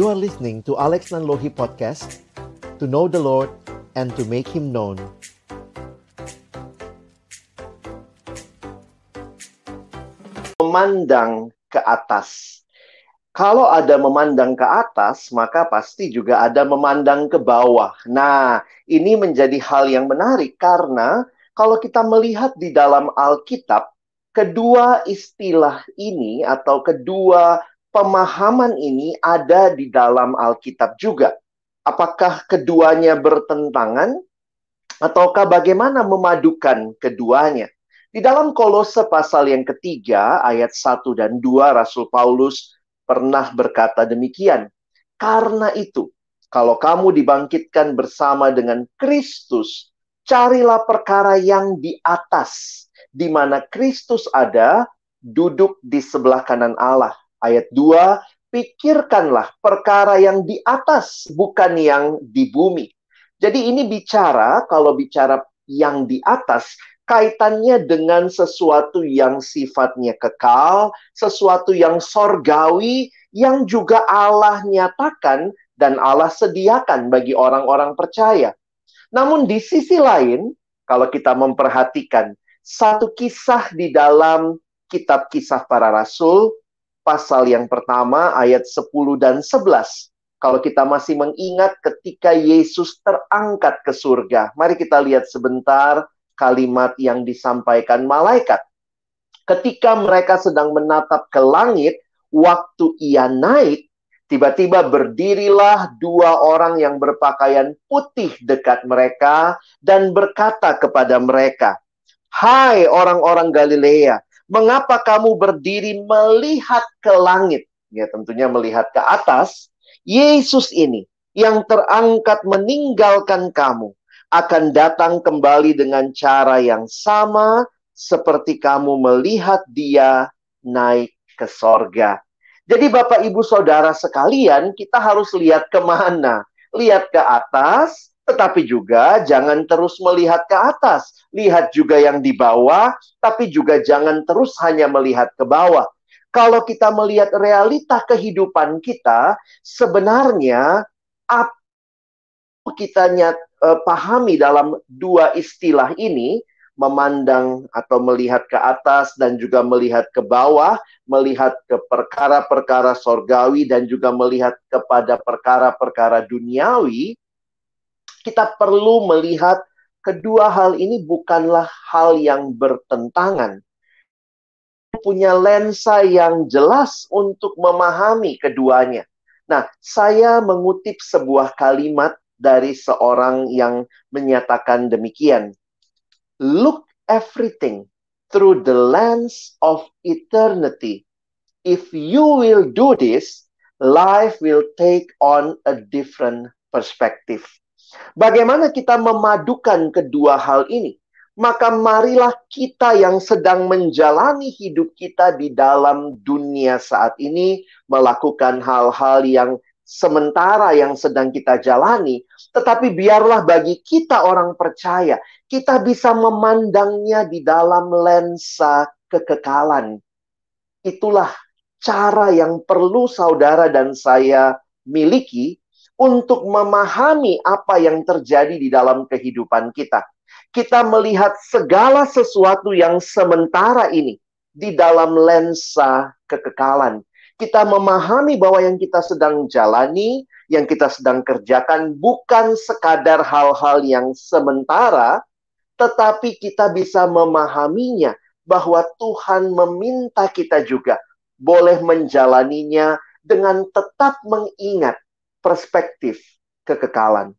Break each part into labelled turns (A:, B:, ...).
A: You are listening to Alex Nanlohi Podcast To know the Lord and to make Him known
B: Memandang ke atas kalau ada memandang ke atas, maka pasti juga ada memandang ke bawah. Nah, ini menjadi hal yang menarik karena kalau kita melihat di dalam Alkitab, kedua istilah ini atau kedua pemahaman ini ada di dalam Alkitab juga. Apakah keduanya bertentangan ataukah bagaimana memadukan keduanya? Di dalam Kolose pasal yang ketiga ayat 1 dan 2 Rasul Paulus pernah berkata demikian. Karena itu, kalau kamu dibangkitkan bersama dengan Kristus, carilah perkara yang di atas, di mana Kristus ada, duduk di sebelah kanan Allah. Ayat 2, pikirkanlah perkara yang di atas, bukan yang di bumi. Jadi ini bicara, kalau bicara yang di atas, kaitannya dengan sesuatu yang sifatnya kekal, sesuatu yang sorgawi, yang juga Allah nyatakan dan Allah sediakan bagi orang-orang percaya. Namun di sisi lain, kalau kita memperhatikan satu kisah di dalam kitab kisah para rasul, pasal yang pertama ayat 10 dan 11. Kalau kita masih mengingat ketika Yesus terangkat ke surga. Mari kita lihat sebentar kalimat yang disampaikan malaikat. Ketika mereka sedang menatap ke langit, waktu ia naik, tiba-tiba berdirilah dua orang yang berpakaian putih dekat mereka dan berkata kepada mereka, "Hai orang-orang Galilea, mengapa kamu berdiri melihat ke langit?" Ya, tentunya melihat ke atas. Yesus ini yang terangkat meninggalkan kamu akan datang kembali dengan cara yang sama seperti kamu melihat dia naik ke sorga. Jadi Bapak Ibu Saudara sekalian, kita harus lihat ke mana? Lihat ke atas, tetapi juga jangan terus melihat ke atas. Lihat juga yang di bawah, tapi juga jangan terus hanya melihat ke bawah. Kalau kita melihat realita kehidupan kita, sebenarnya apa kita nyat, uh, pahami dalam dua istilah ini, memandang atau melihat ke atas dan juga melihat ke bawah, melihat ke perkara-perkara sorgawi dan juga melihat kepada perkara-perkara duniawi, kita perlu melihat kedua hal ini bukanlah hal yang bertentangan. Punya lensa yang jelas untuk memahami keduanya. Nah, saya mengutip sebuah kalimat dari seorang yang menyatakan demikian. Look everything through the lens of eternity. If you will do this, life will take on a different perspective. Bagaimana kita memadukan kedua hal ini? Maka marilah kita yang sedang menjalani hidup kita di dalam dunia saat ini melakukan hal-hal yang sementara yang sedang kita jalani, tetapi biarlah bagi kita orang percaya, kita bisa memandangnya di dalam lensa kekekalan. Itulah cara yang perlu saudara dan saya miliki untuk memahami apa yang terjadi di dalam kehidupan kita. Kita melihat segala sesuatu yang sementara ini di dalam lensa kekekalan kita memahami bahwa yang kita sedang jalani, yang kita sedang kerjakan bukan sekadar hal-hal yang sementara, tetapi kita bisa memahaminya bahwa Tuhan meminta kita juga boleh menjalaninya dengan tetap mengingat perspektif kekekalan.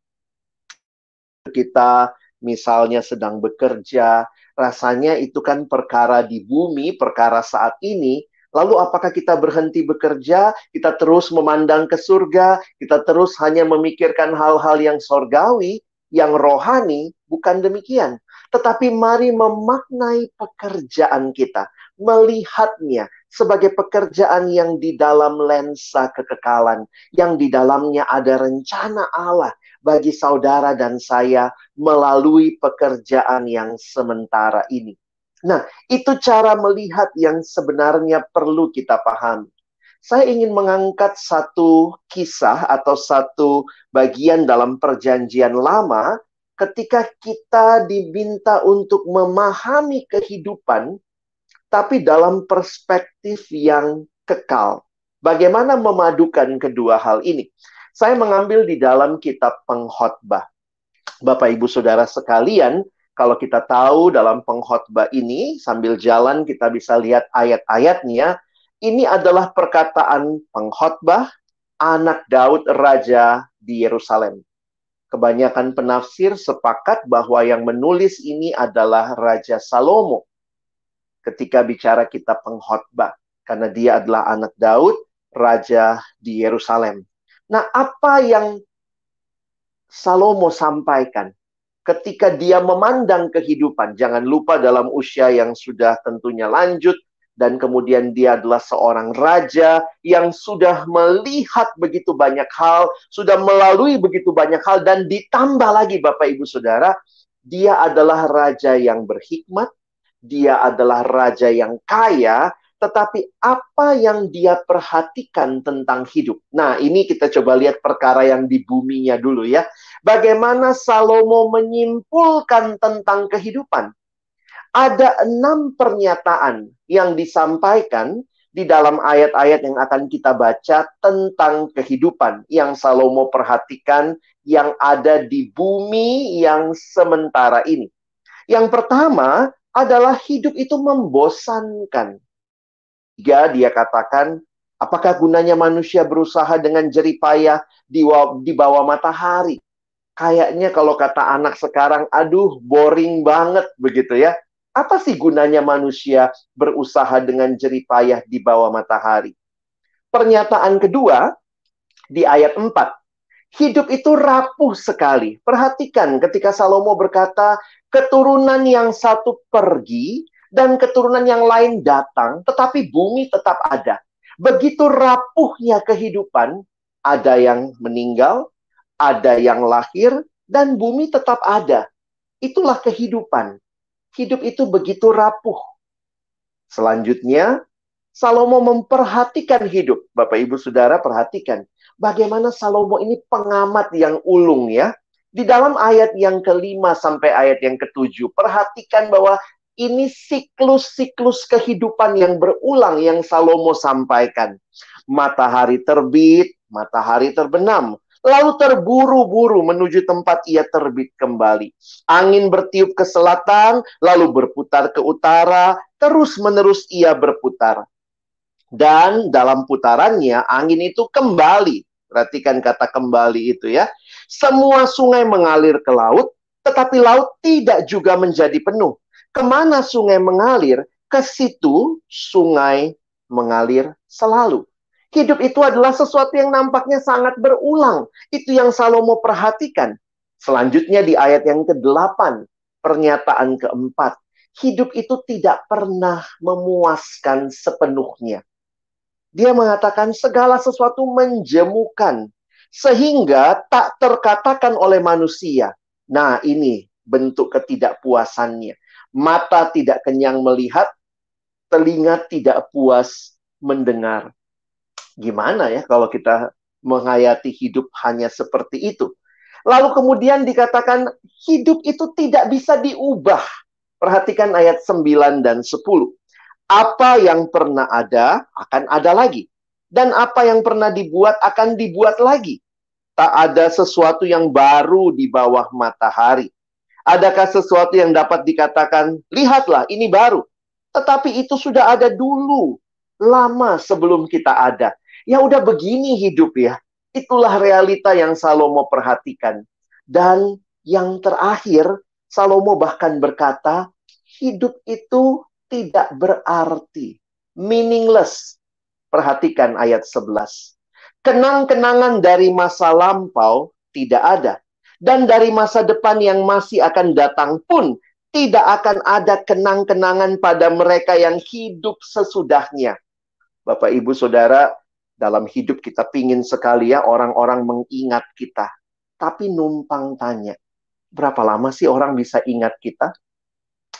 B: Kita misalnya sedang bekerja, rasanya itu kan perkara di bumi, perkara saat ini, Lalu apakah kita berhenti bekerja, kita terus memandang ke surga, kita terus hanya memikirkan hal-hal yang sorgawi, yang rohani? Bukan demikian. Tetapi mari memaknai pekerjaan kita, melihatnya sebagai pekerjaan yang di dalam lensa kekekalan, yang di dalamnya ada rencana Allah bagi saudara dan saya melalui pekerjaan yang sementara ini. Nah, itu cara melihat yang sebenarnya perlu kita pahami. saya ingin mengangkat satu kisah atau satu bagian dalam Perjanjian Lama ketika kita diminta untuk memahami kehidupan, tapi dalam perspektif yang kekal. Bagaimana memadukan kedua hal ini? Saya mengambil di dalam kitab pengkhotbah. Bapak Ibu Saudara sekalian, kalau kita tahu dalam pengkhotbah ini sambil jalan kita bisa lihat ayat-ayatnya, ini adalah perkataan pengkhotbah anak Daud raja di Yerusalem. Kebanyakan penafsir sepakat bahwa yang menulis ini adalah Raja Salomo. Ketika bicara kitab pengkhotbah, karena dia adalah anak Daud, raja di Yerusalem. Nah, apa yang Salomo sampaikan ketika dia memandang kehidupan? Jangan lupa dalam usia yang sudah tentunya lanjut, dan kemudian dia adalah seorang raja yang sudah melihat begitu banyak hal, sudah melalui begitu banyak hal dan ditambah lagi Bapak Ibu Saudara, dia adalah raja yang berhikmat, dia adalah raja yang kaya, tetapi apa yang dia perhatikan tentang hidup. Nah, ini kita coba lihat perkara yang di buminya dulu ya. Bagaimana Salomo menyimpulkan tentang kehidupan ada enam pernyataan yang disampaikan di dalam ayat-ayat yang akan kita baca tentang kehidupan yang Salomo perhatikan yang ada di bumi yang sementara ini. Yang pertama adalah hidup itu membosankan. Tiga, dia katakan, apakah gunanya manusia berusaha dengan jeripayah di, di bawah matahari? Kayaknya kalau kata anak sekarang, aduh boring banget begitu ya. Apa sih gunanya manusia berusaha dengan jeripayah di bawah matahari? Pernyataan kedua di ayat 4. Hidup itu rapuh sekali. Perhatikan ketika Salomo berkata, keturunan yang satu pergi dan keturunan yang lain datang, tetapi bumi tetap ada. Begitu rapuhnya kehidupan, ada yang meninggal, ada yang lahir, dan bumi tetap ada. Itulah kehidupan hidup itu begitu rapuh. Selanjutnya, Salomo memperhatikan hidup. Bapak Ibu Saudara perhatikan bagaimana Salomo ini pengamat yang ulung ya. Di dalam ayat yang kelima sampai ayat yang ketujuh, perhatikan bahwa ini siklus-siklus kehidupan yang berulang yang Salomo sampaikan. Matahari terbit, matahari terbenam, lalu terburu-buru menuju tempat ia terbit kembali. Angin bertiup ke selatan, lalu berputar ke utara, terus-menerus ia berputar. Dan dalam putarannya, angin itu kembali. Perhatikan kata kembali itu ya. Semua sungai mengalir ke laut, tetapi laut tidak juga menjadi penuh. Ke mana sungai mengalir, ke situ sungai mengalir selalu. Hidup itu adalah sesuatu yang nampaknya sangat berulang. Itu yang Salomo perhatikan. Selanjutnya di ayat yang ke-8, pernyataan keempat. Hidup itu tidak pernah memuaskan sepenuhnya. Dia mengatakan segala sesuatu menjemukan. Sehingga tak terkatakan oleh manusia. Nah ini bentuk ketidakpuasannya. Mata tidak kenyang melihat, telinga tidak puas mendengar. Gimana ya kalau kita menghayati hidup hanya seperti itu? Lalu kemudian dikatakan hidup itu tidak bisa diubah. Perhatikan ayat 9 dan 10. Apa yang pernah ada akan ada lagi. Dan apa yang pernah dibuat akan dibuat lagi. Tak ada sesuatu yang baru di bawah matahari. Adakah sesuatu yang dapat dikatakan, lihatlah ini baru. Tetapi itu sudah ada dulu, lama sebelum kita ada. Ya udah begini hidup ya. Itulah realita yang Salomo perhatikan. Dan yang terakhir, Salomo bahkan berkata, hidup itu tidak berarti. Meaningless. Perhatikan ayat 11. Kenang-kenangan dari masa lampau tidak ada. Dan dari masa depan yang masih akan datang pun tidak akan ada kenang-kenangan pada mereka yang hidup sesudahnya. Bapak, Ibu, Saudara, dalam hidup kita pingin sekali ya orang-orang mengingat kita. Tapi numpang tanya, berapa lama sih orang bisa ingat kita?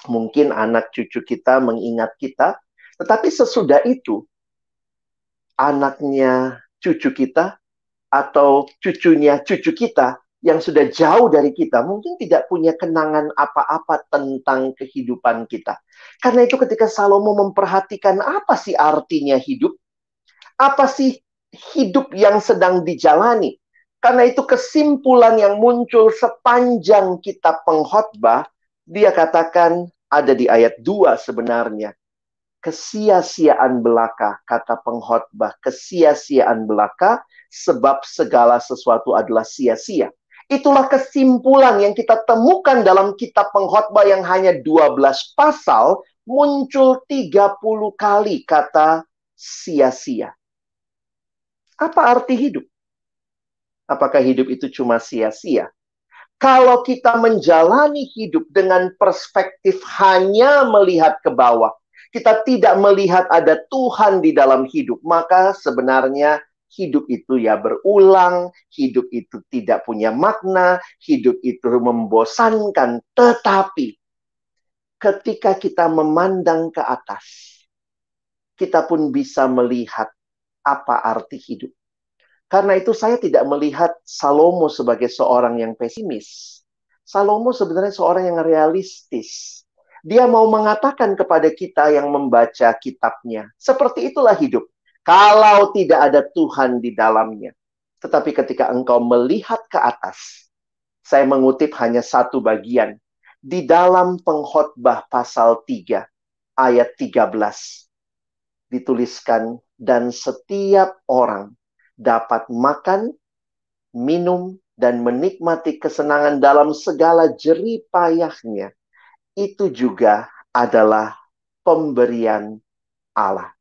B: Mungkin anak cucu kita mengingat kita, tetapi sesudah itu, anaknya cucu kita atau cucunya cucu kita yang sudah jauh dari kita mungkin tidak punya kenangan apa-apa tentang kehidupan kita. Karena itu ketika Salomo memperhatikan apa sih artinya hidup? Apa sih hidup yang sedang dijalani? Karena itu kesimpulan yang muncul sepanjang kitab pengkhotbah, dia katakan ada di ayat 2 sebenarnya. Kesia-siaan belaka, kata pengkhotbah, kesia-siaan belaka sebab segala sesuatu adalah sia-sia. Itulah kesimpulan yang kita temukan dalam kitab pengkhotbah yang hanya 12 pasal, muncul 30 kali kata sia-sia. Apa arti hidup? Apakah hidup itu cuma sia-sia? Kalau kita menjalani hidup dengan perspektif hanya melihat ke bawah, kita tidak melihat ada Tuhan di dalam hidup, maka sebenarnya hidup itu ya berulang, hidup itu tidak punya makna, hidup itu membosankan. Tetapi ketika kita memandang ke atas, kita pun bisa melihat apa arti hidup. Karena itu saya tidak melihat Salomo sebagai seorang yang pesimis. Salomo sebenarnya seorang yang realistis. Dia mau mengatakan kepada kita yang membaca kitabnya, seperti itulah hidup. Kalau tidak ada Tuhan di dalamnya. Tetapi ketika engkau melihat ke atas, saya mengutip hanya satu bagian. Di dalam pengkhotbah pasal 3, ayat 13. Dituliskan, dan setiap orang dapat makan, minum, dan menikmati kesenangan dalam segala jerih payahnya, itu juga adalah pemberian Allah.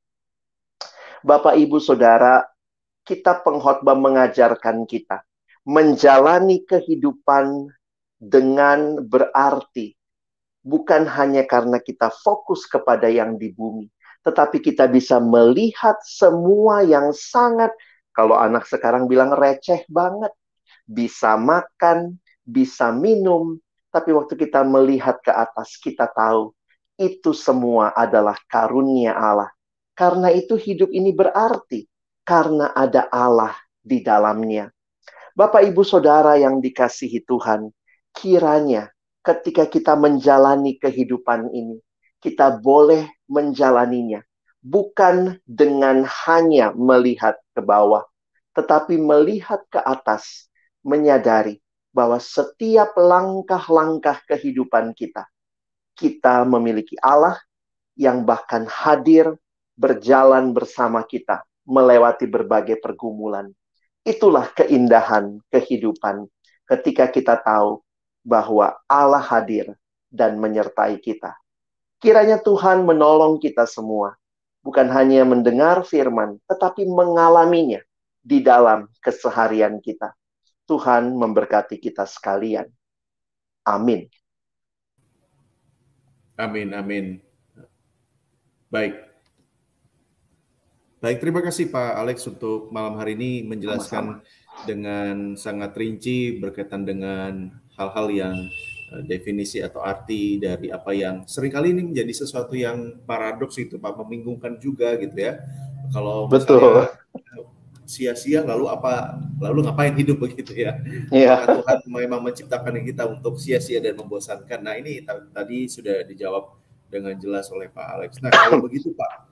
B: Bapak, Ibu, Saudara, kita pengkhotbah mengajarkan kita menjalani kehidupan dengan berarti bukan hanya karena kita fokus kepada yang di bumi, tetapi kita bisa melihat semua yang sangat kalau anak sekarang bilang receh banget. Bisa makan, bisa minum, tapi waktu kita melihat ke atas, kita tahu itu semua adalah karunia Allah. Karena itu hidup ini berarti karena ada Allah di dalamnya. Bapak, ibu, saudara yang dikasihi Tuhan, kiranya ketika kita menjalani kehidupan ini, kita boleh menjalaninya bukan dengan hanya melihat ke bawah, tetapi melihat ke atas, menyadari bahwa setiap langkah-langkah kehidupan kita, kita memiliki Allah yang bahkan hadir berjalan bersama kita melewati berbagai pergumulan. Itulah keindahan kehidupan ketika kita tahu bahwa Allah hadir dan menyertai kita. Kiranya Tuhan menolong kita semua bukan hanya mendengar firman, tetapi mengalaminya di dalam keseharian kita. Tuhan memberkati kita sekalian. Amin.
C: Amin, amin. Baik. Baik, terima kasih Pak Alex untuk malam hari ini menjelaskan Sama-sama. dengan sangat rinci berkaitan dengan hal-hal yang Eh, definisi atau arti dari apa yang sering kali ini menjadi sesuatu yang paradoks itu Pak membingungkan juga gitu ya. Kalau
B: betul
C: sia-sia lalu apa lalu ngapain hidup begitu ya.
B: Iya.
C: Tuhan memang menciptakan kita untuk sia-sia dan membosankan. Nah, ini tadi sudah dijawab dengan jelas oleh Pak Alex. Nah, kalau begitu Pak,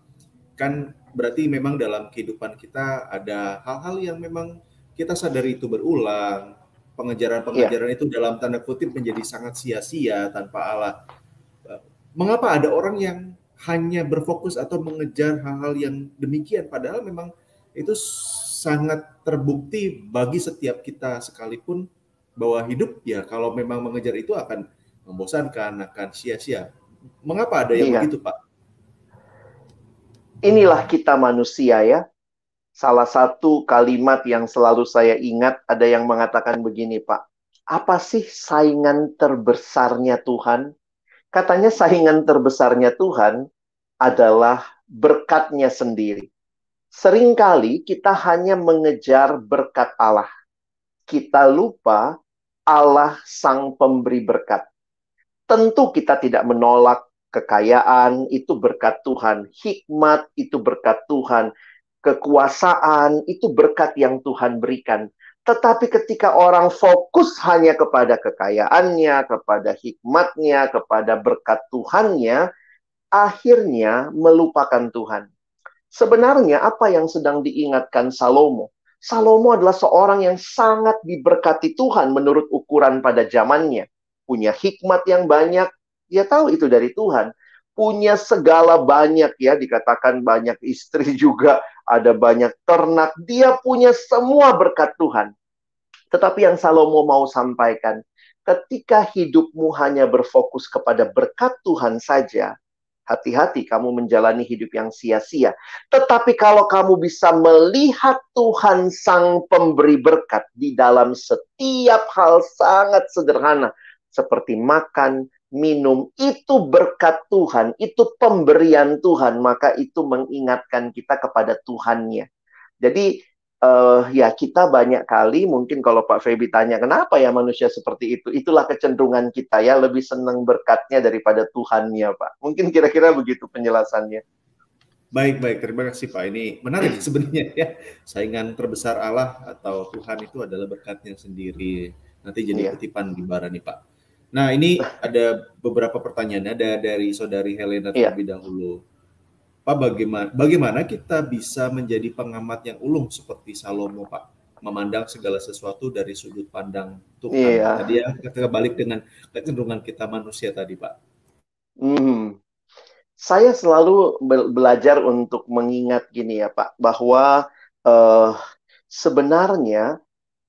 C: kan berarti memang dalam kehidupan kita ada hal-hal yang memang kita sadari itu berulang, pengejaran-pengejaran yeah. itu dalam tanda kutip menjadi sangat sia-sia tanpa Allah. Mengapa ada orang yang hanya berfokus atau mengejar hal-hal yang demikian padahal memang itu sangat terbukti bagi setiap kita sekalipun bahwa hidup ya kalau memang mengejar itu akan membosankan, akan sia-sia. Mengapa ada yang iya. begitu, Pak?
B: Inilah kita manusia ya salah satu kalimat yang selalu saya ingat ada yang mengatakan begini, Pak. Apa sih saingan terbesarnya Tuhan? Katanya saingan terbesarnya Tuhan adalah berkatnya sendiri. Seringkali kita hanya mengejar berkat Allah. Kita lupa Allah sang pemberi berkat. Tentu kita tidak menolak kekayaan, itu berkat Tuhan. Hikmat, itu berkat Tuhan kekuasaan, itu berkat yang Tuhan berikan. Tetapi ketika orang fokus hanya kepada kekayaannya, kepada hikmatnya, kepada berkat Tuhannya, akhirnya melupakan Tuhan. Sebenarnya apa yang sedang diingatkan Salomo? Salomo adalah seorang yang sangat diberkati Tuhan menurut ukuran pada zamannya. Punya hikmat yang banyak, dia tahu itu dari Tuhan. Punya segala banyak ya, dikatakan banyak istri juga, ada banyak ternak. Dia punya semua berkat Tuhan. Tetapi yang Salomo mau sampaikan, ketika hidupmu hanya berfokus kepada berkat Tuhan saja, hati-hati kamu menjalani hidup yang sia-sia. Tetapi kalau kamu bisa melihat Tuhan Sang Pemberi berkat di dalam setiap hal sangat sederhana, seperti makan, minum, itu berkat Tuhan, itu pemberian Tuhan, maka itu mengingatkan kita kepada Tuhannya. Jadi uh, ya kita banyak kali mungkin kalau Pak Feby tanya kenapa ya manusia seperti itu, itulah kecenderungan kita ya lebih senang berkatnya daripada Tuhannya Pak. Mungkin kira-kira begitu penjelasannya.
C: Baik baik terima kasih Pak. Ini menarik sebenarnya ya saingan terbesar Allah atau Tuhan itu adalah berkatnya sendiri. Nanti jadi iya. kutipan di bara nih Pak. Nah ini ada beberapa pertanyaan ada dari saudari Helena iya. terlebih dahulu. Pak bagaimana bagaimana kita bisa menjadi pengamat yang ulung seperti Salomo Pak memandang segala sesuatu dari sudut pandang Tuhan. Iya. Tadi ya kita balik dengan kecenderungan kita manusia tadi Pak.
B: Hmm. Saya selalu be belajar untuk mengingat gini ya Pak bahwa uh, sebenarnya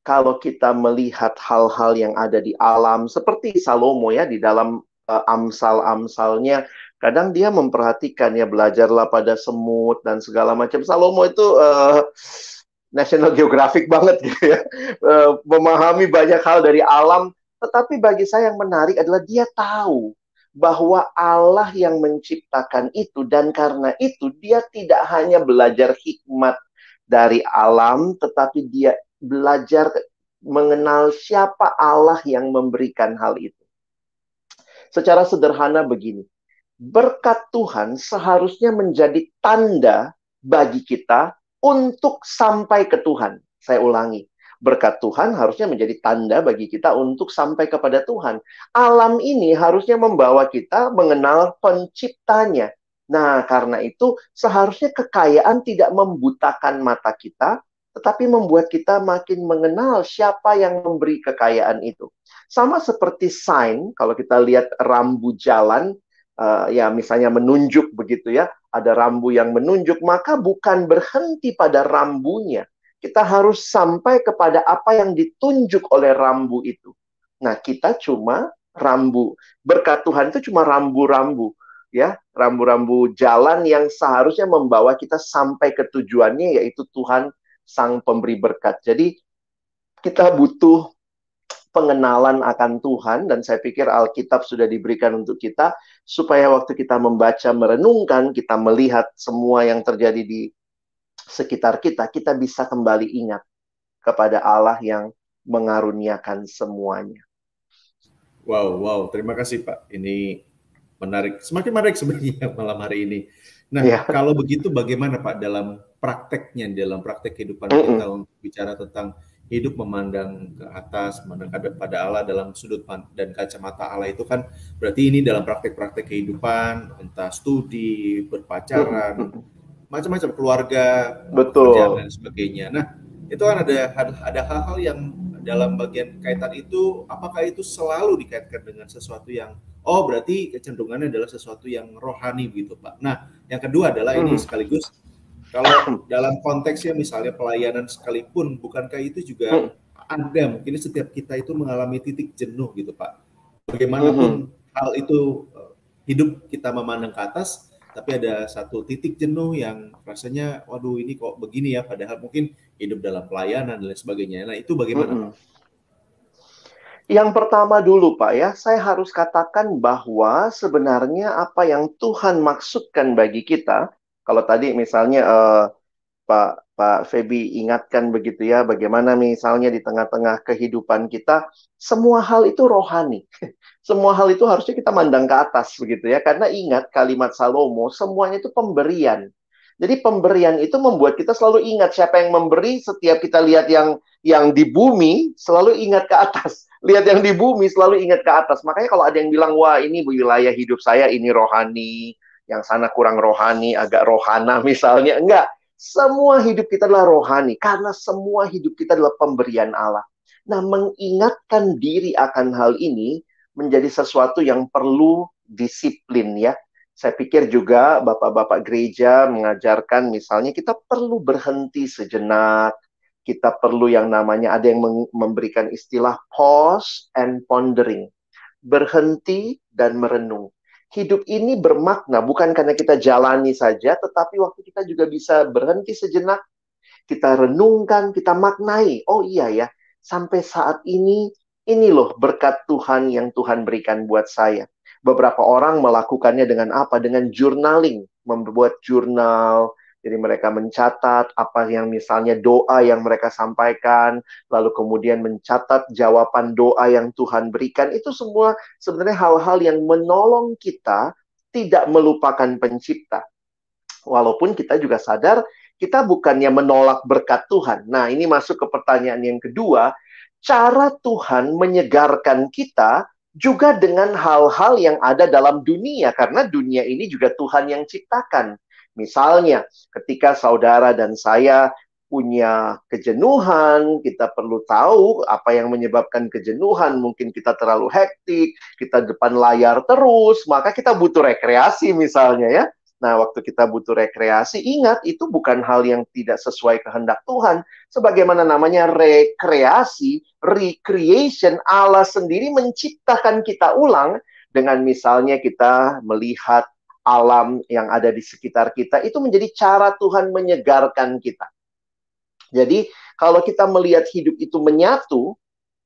B: kalau kita melihat hal-hal yang ada di alam seperti Salomo ya di dalam uh, amsal-amsalnya kadang dia memperhatikan ya belajarlah pada semut dan segala macam. Salomo itu uh, National Geographic banget gitu ya, uh, memahami banyak hal dari alam. Tetapi bagi saya yang menarik adalah dia tahu bahwa Allah yang menciptakan itu dan karena itu dia tidak hanya belajar hikmat dari alam, tetapi dia belajar mengenal siapa Allah yang memberikan hal itu. Secara sederhana begini, berkat Tuhan seharusnya menjadi tanda bagi kita untuk sampai ke Tuhan. Saya ulangi, berkat Tuhan harusnya menjadi tanda bagi kita untuk sampai kepada Tuhan. Alam ini harusnya membawa kita mengenal penciptanya. Nah, karena itu seharusnya kekayaan tidak membutakan mata kita, tetapi membuat kita makin mengenal siapa yang memberi kekayaan itu. Sama seperti sign, kalau kita lihat rambu jalan, uh, ya misalnya menunjuk begitu ya, ada rambu yang menunjuk, maka bukan berhenti pada rambunya. Kita harus sampai kepada apa yang ditunjuk oleh rambu itu. Nah, kita cuma rambu. Berkat Tuhan itu cuma rambu-rambu ya, rambu-rambu jalan yang seharusnya membawa kita sampai ke tujuannya yaitu Tuhan sang pemberi berkat. Jadi kita butuh pengenalan akan Tuhan dan saya pikir Alkitab sudah diberikan untuk kita supaya waktu kita membaca merenungkan kita melihat semua yang terjadi di sekitar kita kita bisa kembali ingat kepada Allah yang mengaruniakan semuanya.
C: Wow, wow, terima kasih Pak. Ini menarik, semakin menarik sebenarnya malam hari ini. Nah, ya. kalau begitu bagaimana Pak dalam prakteknya, dalam praktek kehidupan kita untuk bicara tentang hidup memandang ke atas, memandang pada Allah dalam sudut dan kacamata Allah itu kan berarti ini dalam praktek-praktek kehidupan, entah studi, berpacaran, macam-macam keluarga,
B: betul,
C: dan sebagainya. Nah, itu kan ada ada hal-hal yang dalam bagian kaitan itu, apakah itu selalu dikaitkan dengan sesuatu yang oh berarti kecenderungannya adalah sesuatu yang rohani gitu, Pak. Nah, yang kedua adalah ini sekaligus kalau dalam konteksnya misalnya pelayanan sekalipun, bukankah itu juga hmm. ada mungkin setiap kita itu mengalami titik jenuh gitu Pak. Bagaimanapun hmm. hal itu eh, hidup kita memandang ke atas, tapi ada satu titik jenuh yang rasanya, waduh ini kok begini ya, padahal mungkin hidup dalam pelayanan dan lain sebagainya. Nah itu bagaimana hmm. Pak?
B: Yang pertama dulu Pak ya, saya harus katakan bahwa sebenarnya apa yang Tuhan maksudkan bagi kita, kalau tadi misalnya uh, Pak Pak Febi ingatkan begitu ya, bagaimana misalnya di tengah-tengah kehidupan kita, semua hal itu rohani. semua hal itu harusnya kita mandang ke atas begitu ya, karena ingat kalimat Salomo, semuanya itu pemberian. Jadi pemberian itu membuat kita selalu ingat siapa yang memberi. Setiap kita lihat yang yang di bumi, selalu ingat ke atas. Lihat yang di bumi, selalu ingat ke atas. Makanya kalau ada yang bilang, wah ini wilayah hidup saya, ini rohani, yang sana kurang rohani, agak rohana misalnya. Enggak. Semua hidup kita adalah rohani. Karena semua hidup kita adalah pemberian Allah. Nah, mengingatkan diri akan hal ini menjadi sesuatu yang perlu disiplin ya. Saya pikir juga bapak-bapak gereja mengajarkan misalnya kita perlu berhenti sejenak, kita perlu yang namanya ada yang memberikan istilah pause and pondering. Berhenti dan merenung. Hidup ini bermakna bukan karena kita jalani saja, tetapi waktu kita juga bisa berhenti sejenak, kita renungkan, kita maknai. Oh iya ya, sampai saat ini ini loh berkat Tuhan yang Tuhan berikan buat saya. Beberapa orang melakukannya dengan apa? Dengan journaling, membuat jurnal, jadi mereka mencatat apa yang misalnya doa yang mereka sampaikan, lalu kemudian mencatat jawaban doa yang Tuhan berikan. Itu semua sebenarnya hal-hal yang menolong kita tidak melupakan pencipta. Walaupun kita juga sadar kita bukannya menolak berkat Tuhan. Nah, ini masuk ke pertanyaan yang kedua, cara Tuhan menyegarkan kita juga dengan hal-hal yang ada dalam dunia karena dunia ini juga Tuhan yang ciptakan. Misalnya, ketika saudara dan saya punya kejenuhan, kita perlu tahu apa yang menyebabkan kejenuhan. Mungkin kita terlalu hektik, kita depan layar terus, maka kita butuh rekreasi misalnya ya. Nah, waktu kita butuh rekreasi, ingat itu bukan hal yang tidak sesuai kehendak Tuhan. Sebagaimana namanya rekreasi, recreation, Allah sendiri menciptakan kita ulang dengan misalnya kita melihat alam yang ada di sekitar kita itu menjadi cara Tuhan menyegarkan kita. Jadi, kalau kita melihat hidup itu menyatu,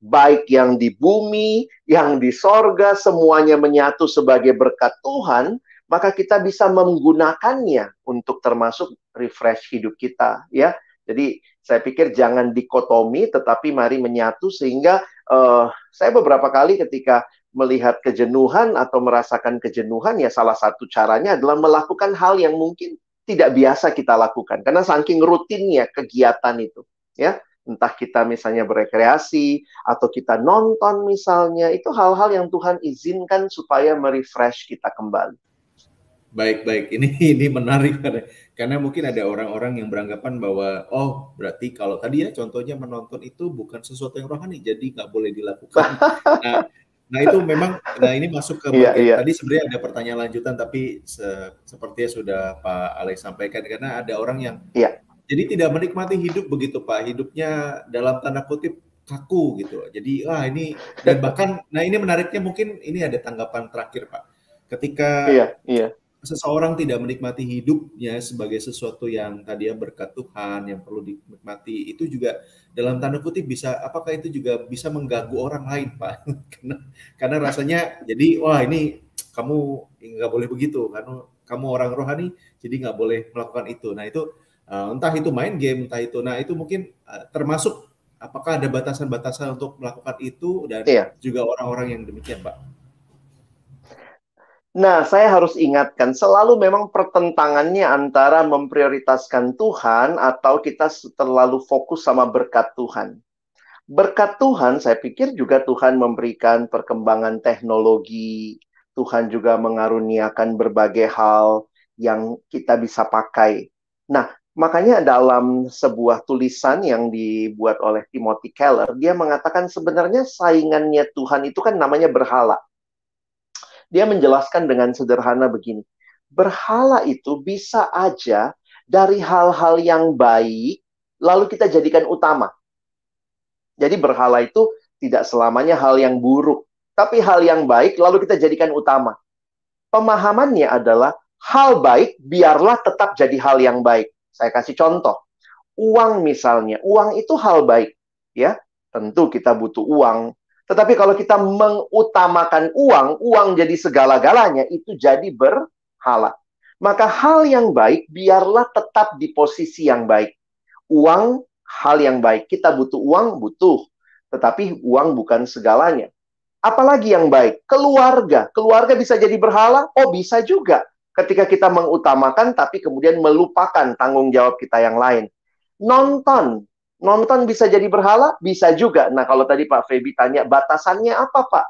B: baik yang di bumi, yang di sorga, semuanya menyatu sebagai berkat Tuhan, maka kita bisa menggunakannya untuk termasuk refresh hidup kita, ya. Jadi saya pikir jangan dikotomi, tetapi mari menyatu sehingga uh, saya beberapa kali ketika melihat kejenuhan atau merasakan kejenuhan ya salah satu caranya adalah melakukan hal yang mungkin tidak biasa kita lakukan karena saking rutinnya kegiatan itu ya entah kita misalnya berekreasi atau kita nonton misalnya itu hal-hal yang Tuhan izinkan supaya merefresh kita kembali.
C: Baik baik ini ini menarik karena mungkin ada orang-orang yang beranggapan bahwa oh berarti kalau tadi ya contohnya menonton itu bukan sesuatu yang rohani jadi nggak boleh dilakukan. Nah Nah itu memang, nah ini masuk ke yeah, yeah. tadi sebenarnya ada pertanyaan lanjutan tapi se sepertinya sudah Pak Alex sampaikan karena ada orang yang yeah. jadi tidak menikmati hidup begitu Pak, hidupnya dalam tanda kutip kaku gitu. Jadi wah ini dan bahkan, nah ini menariknya mungkin ini ada tanggapan terakhir Pak, ketika yeah, yeah seseorang tidak menikmati hidupnya sebagai sesuatu yang tadi ya berkat Tuhan yang perlu dinikmati itu juga dalam tanda kutip bisa apakah itu juga bisa mengganggu orang lain pak? Karena karena rasanya jadi wah ini kamu nggak boleh begitu. Karena kamu orang rohani jadi nggak boleh melakukan itu. Nah itu uh, entah itu main game entah itu nah itu mungkin uh, termasuk apakah ada batasan-batasan untuk melakukan itu dan iya. juga orang-orang yang demikian pak
B: Nah, saya harus ingatkan, selalu memang pertentangannya antara memprioritaskan Tuhan atau kita terlalu fokus sama berkat Tuhan. Berkat Tuhan, saya pikir juga Tuhan memberikan perkembangan teknologi, Tuhan juga mengaruniakan berbagai hal yang kita bisa pakai. Nah, makanya dalam sebuah tulisan yang dibuat oleh Timothy Keller, dia mengatakan sebenarnya saingannya Tuhan itu kan namanya berhala dia menjelaskan dengan sederhana begini. Berhala itu bisa aja dari hal-hal yang baik, lalu kita jadikan utama. Jadi berhala itu tidak selamanya hal yang buruk, tapi hal yang baik lalu kita jadikan utama. Pemahamannya adalah hal baik biarlah tetap jadi hal yang baik. Saya kasih contoh. Uang misalnya, uang itu hal baik, ya. Tentu kita butuh uang tetapi kalau kita mengutamakan uang, uang jadi segala-galanya, itu jadi berhala. Maka hal yang baik biarlah tetap di posisi yang baik. Uang hal yang baik. Kita butuh uang, butuh. Tetapi uang bukan segalanya. Apalagi yang baik? Keluarga. Keluarga bisa jadi berhala? Oh, bisa juga. Ketika kita mengutamakan tapi kemudian melupakan tanggung jawab kita yang lain. Nonton. Nonton bisa jadi berhala? Bisa juga. Nah, kalau tadi Pak Febi tanya, batasannya apa, Pak?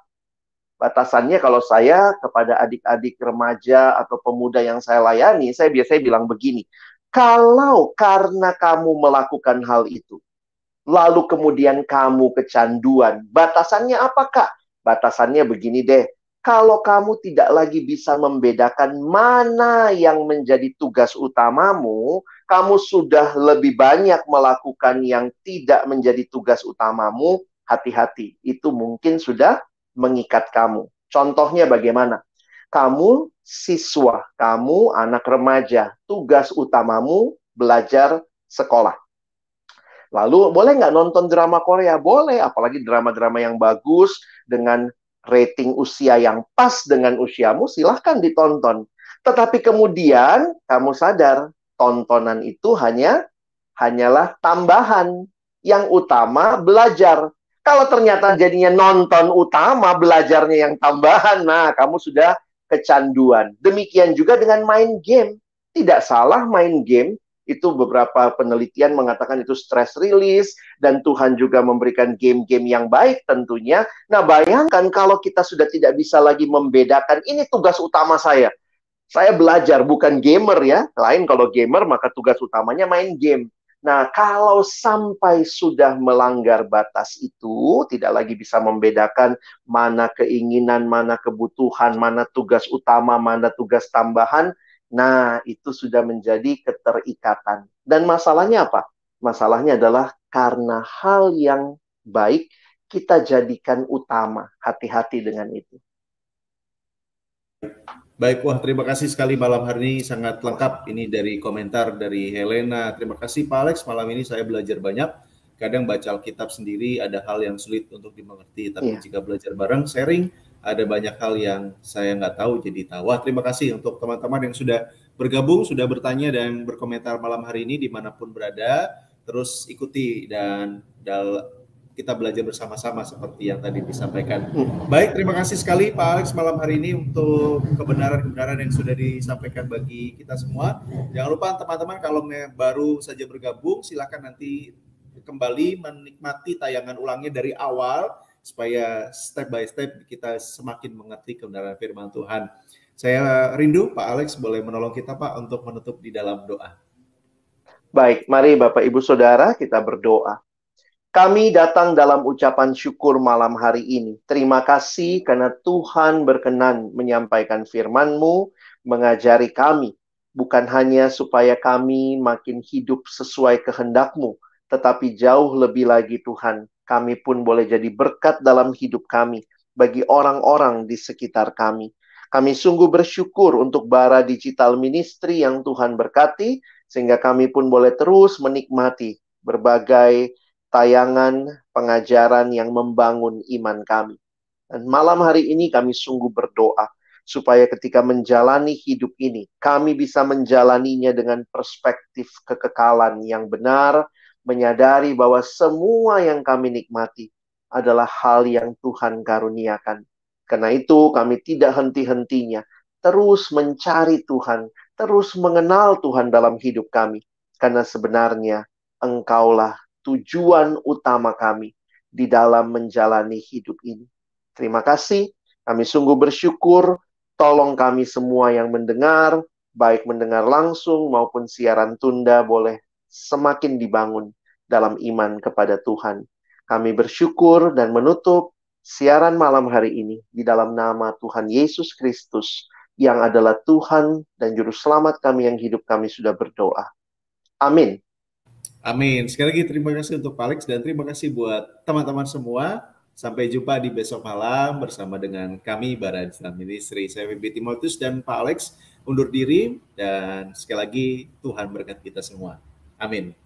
B: Batasannya kalau saya kepada adik-adik remaja atau pemuda yang saya layani, saya biasanya bilang begini. Kalau karena kamu melakukan hal itu, lalu kemudian kamu kecanduan, batasannya apa, Kak? Batasannya begini deh kalau kamu tidak lagi bisa membedakan mana yang menjadi tugas utamamu, kamu sudah lebih banyak melakukan yang tidak menjadi tugas utamamu, hati-hati. Itu mungkin sudah mengikat kamu. Contohnya bagaimana? Kamu siswa, kamu anak remaja, tugas utamamu belajar sekolah. Lalu boleh nggak nonton drama Korea? Boleh, apalagi drama-drama yang bagus dengan rating usia yang pas dengan usiamu, silahkan ditonton. Tetapi kemudian kamu sadar, tontonan itu hanya hanyalah tambahan. Yang utama belajar. Kalau ternyata jadinya nonton utama, belajarnya yang tambahan, nah kamu sudah kecanduan. Demikian juga dengan main game. Tidak salah main game, itu beberapa penelitian mengatakan itu stress release dan Tuhan juga memberikan game-game yang baik tentunya. Nah, bayangkan kalau kita sudah tidak bisa lagi membedakan ini tugas utama saya. Saya belajar bukan gamer ya. Lain kalau gamer maka tugas utamanya main game. Nah, kalau sampai sudah melanggar batas itu, tidak lagi bisa membedakan mana keinginan, mana kebutuhan, mana tugas utama, mana tugas tambahan, Nah, itu sudah menjadi keterikatan. Dan masalahnya apa? Masalahnya adalah karena hal yang baik kita jadikan utama. Hati-hati dengan itu.
C: Baik, wah terima kasih sekali malam hari ini sangat lengkap ini dari komentar dari Helena. Terima kasih Pak Alex, malam ini saya belajar banyak. Kadang baca Alkitab sendiri ada hal yang sulit untuk dimengerti, tapi yeah. jika belajar bareng, sharing, ada banyak hal yang saya nggak tahu jadi tahu. Wah, terima kasih untuk teman-teman yang sudah bergabung, sudah bertanya dan berkomentar malam hari ini di mana pun berada. Terus ikuti dan dal kita belajar bersama-sama seperti yang tadi disampaikan. Baik, terima kasih sekali Pak Alex malam hari ini untuk kebenaran-kebenaran yang sudah disampaikan bagi kita semua. Jangan lupa teman-teman kalau baru saja bergabung, silakan nanti kembali menikmati tayangan ulangnya dari awal supaya step by step kita semakin mengerti kebenaran firman Tuhan. Saya rindu Pak Alex boleh menolong kita Pak untuk menutup di dalam doa.
B: Baik, mari Bapak Ibu Saudara kita berdoa. Kami datang dalam ucapan syukur malam hari ini. Terima kasih karena Tuhan berkenan menyampaikan firman-Mu, mengajari kami. Bukan hanya supaya kami makin hidup sesuai kehendak-Mu, tetapi jauh lebih lagi Tuhan, kami pun boleh jadi berkat dalam hidup kami bagi orang-orang di sekitar kami. Kami sungguh bersyukur untuk bara digital ministry yang Tuhan berkati, sehingga kami pun boleh terus menikmati berbagai tayangan pengajaran yang membangun iman kami. Dan malam hari ini kami sungguh berdoa supaya ketika menjalani hidup ini, kami bisa menjalaninya dengan perspektif kekekalan yang benar, menyadari bahwa semua yang kami nikmati adalah hal yang Tuhan karuniakan. Karena itu kami tidak henti-hentinya terus mencari Tuhan, terus mengenal Tuhan dalam hidup kami. Karena sebenarnya Engkaulah tujuan utama kami di dalam menjalani hidup ini. Terima kasih, kami sungguh bersyukur. Tolong kami semua yang mendengar, baik mendengar langsung maupun siaran tunda boleh semakin dibangun dalam iman kepada Tuhan. Kami bersyukur dan menutup siaran malam hari ini di dalam nama Tuhan Yesus Kristus yang adalah Tuhan dan Juru Selamat kami yang hidup kami sudah berdoa. Amin.
C: Amin. Sekali lagi terima kasih untuk Pak Alex dan terima kasih buat teman-teman semua. Sampai jumpa di besok malam bersama dengan kami Badan Islam Ministry. Saya Bibi Timotius dan Pak Alex undur diri dan sekali lagi Tuhan berkat kita semua. Amin.